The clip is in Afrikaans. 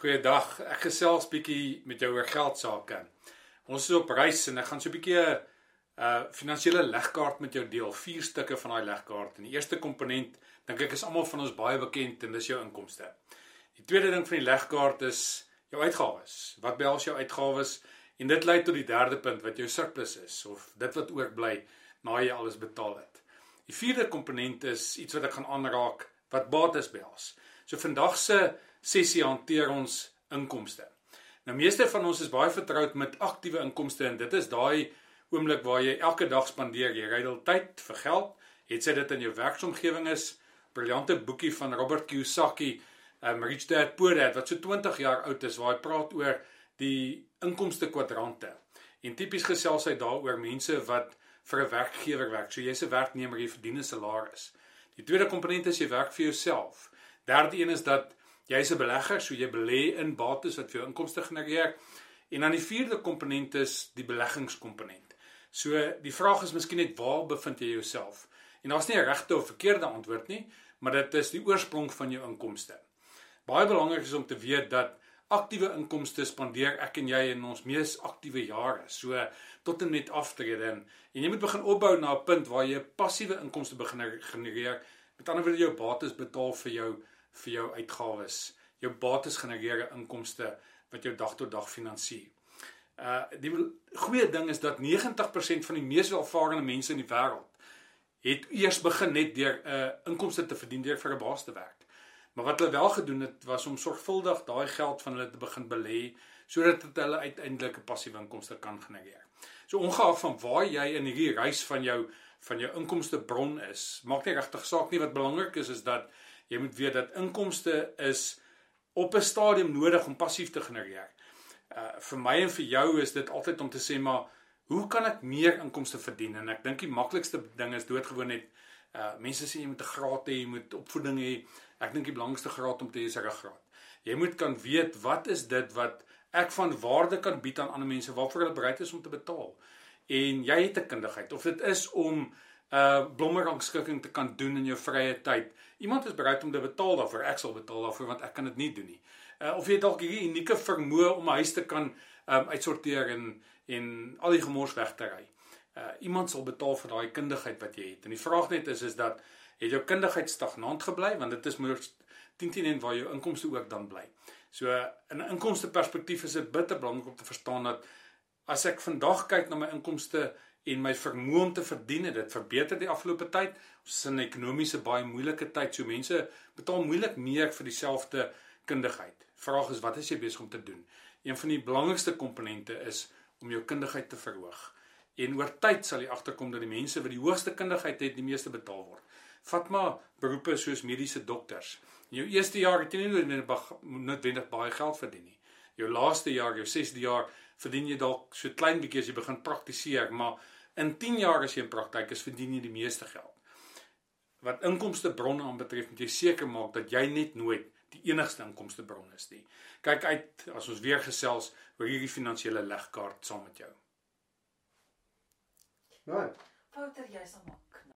Goeiedag. Ek gesels bietjie met jou oor geld sake. Ons is op reis en ek gaan so 'n bietjie 'n uh, finansiële legkaart met jou deel, vier stukke van daai legkaart. En die eerste komponent dink ek is almal van ons baie bekend en dis jou inkomste. Die tweede ding van die legkaart is jou uitgawes. Wat behels jou uitgawes? En dit lei tot die derde punt wat jou surplus is of dit wat oorbly na jy alles betaal het. Die vierde komponent is iets wat ek gaan aanraak wat bates behels. So vandag se sessie hanteer ons inkomste. Nou meeste van ons is baie vertroud met aktiewe inkomste en dit is daai oomblik waar jy elke dag spandeer, jy rydel tyd vir geld, het sy dit in jou werksomgewing is. Briljante boekie van Robert Kiyosaki, um, Rich Dad Poor Dad wat so 20 jaar oud is waar hy praat oor die inkomste kwadrante. En tipies gesels hy daaroor mense wat vir 'n werkgewer werk. So jy's 'n werknemer, jy verdien 'n salaris. Die tweede komponent is jy werk vir jouself. Derde een is dat Jy's 'n belegger, so jy belê in bates wat vir jou inkomste genereer. En dan die vierde komponent is die beleggingskomponent. So die vraag is miskien net waar bevind jy jouself? En daar's nie 'n regte of verkeerde antwoord nie, maar dit is die oorsprong van jou inkomste. Baie belangrik is om te weet dat aktiewe inkomste spandeer ek en jy in ons mees aktiewe jare, so tot en met aftrede en, en jy moet begin opbou na 'n punt waar jy passiewe inkomste begin genereer. Met ander woorde jou bates betaal vir jou vir jou uitgawes. Jou bates genereer inkomste wat jou dag tot dag finansier. Uh die goeie ding is dat 90% van die mees welvarende mense in die wêreld het eers begin net deur 'n uh, inkomste te verdien deur vir 'n baas te werk. Maar wat hulle wel gedoen het was om sorgvuldig daai geld van hulle te begin belê sodat dit hulle uiteindelik 'n passiewe inkomste kan genereer. So ongeag van waar jy in hierdie reis van jou van jou inkomste bron is, maak nie regtig saak nie wat belangrik is is dat jy moet weet dat inkomste is op 'n stadium nodig om passief te genereer. Uh vir my en vir jou is dit altyd om te sê maar hoe kan ek meer inkomste verdien? En ek dink die maklikste ding is doodgewoon net uh mense sê jy moet 'n graad hê, jy moet opvoeding hê. Ek dink die belangrikste graad om te hê is 'n ruggraat. Jy moet kan weet wat is dit wat ek van waarde kan bied aan ander mense waarvoor hulle bereid is om te betaal. En jy het 'n kundigheid of dit is om uh blommerangskikking te kan doen in jou vrye tyd. Iemand is bereid om te betaal daarvoor. Ek sal betaal daarvoor want ek kan dit nie doen nie. Uh of jy dalk hierdie unieke vermoë om 'n huis te kan um uitsorteer en en al die gemors weg te ry. Uh iemand sal betaal vir daai kundigheid wat jy het. En die vraag net is is dat het jou kundigheid stagnant gebly want dit is moeilik 10 10 en waar jou inkomste ook dan bly. So in 'n inkomste perspektief is dit bitter belangrik om te verstaan dat as ek vandag kyk na my inkomste en my vermoë om te verdien het dit verbeter die afgelope tyd. Ons is in 'n ekonomiese baie moeilike tyd, so mense betaal moeilik meer vir dieselfde kundigheid. Vraag is wat is jy besig om te doen? Een van die belangrikste komponente is om jou kundigheid te verhoog. En oor tyd sal jy agterkom dat die mense wat die hoogste kundigheid het, die meeste betaal word. Vat maar beroepe soos mediese dokters. In jou eerste jaar het jy nie noodwendig baie geld verdien nie. Jou laaste jaar, jou 6de jaar, verdien jy dalk so klein bietjie as jy begin praktiseer, maar in 10 jaar as jy in praktyk is, verdien jy die meeste geld. Wat inkomste bronne aanbetref, moet jy seker maak dat jy net nooit die enigste inkomste bron is nie. Kyk uit as ons weer gesels oor hierdie finansiële legkaart saam met jou. Nou, foute jy sal maak.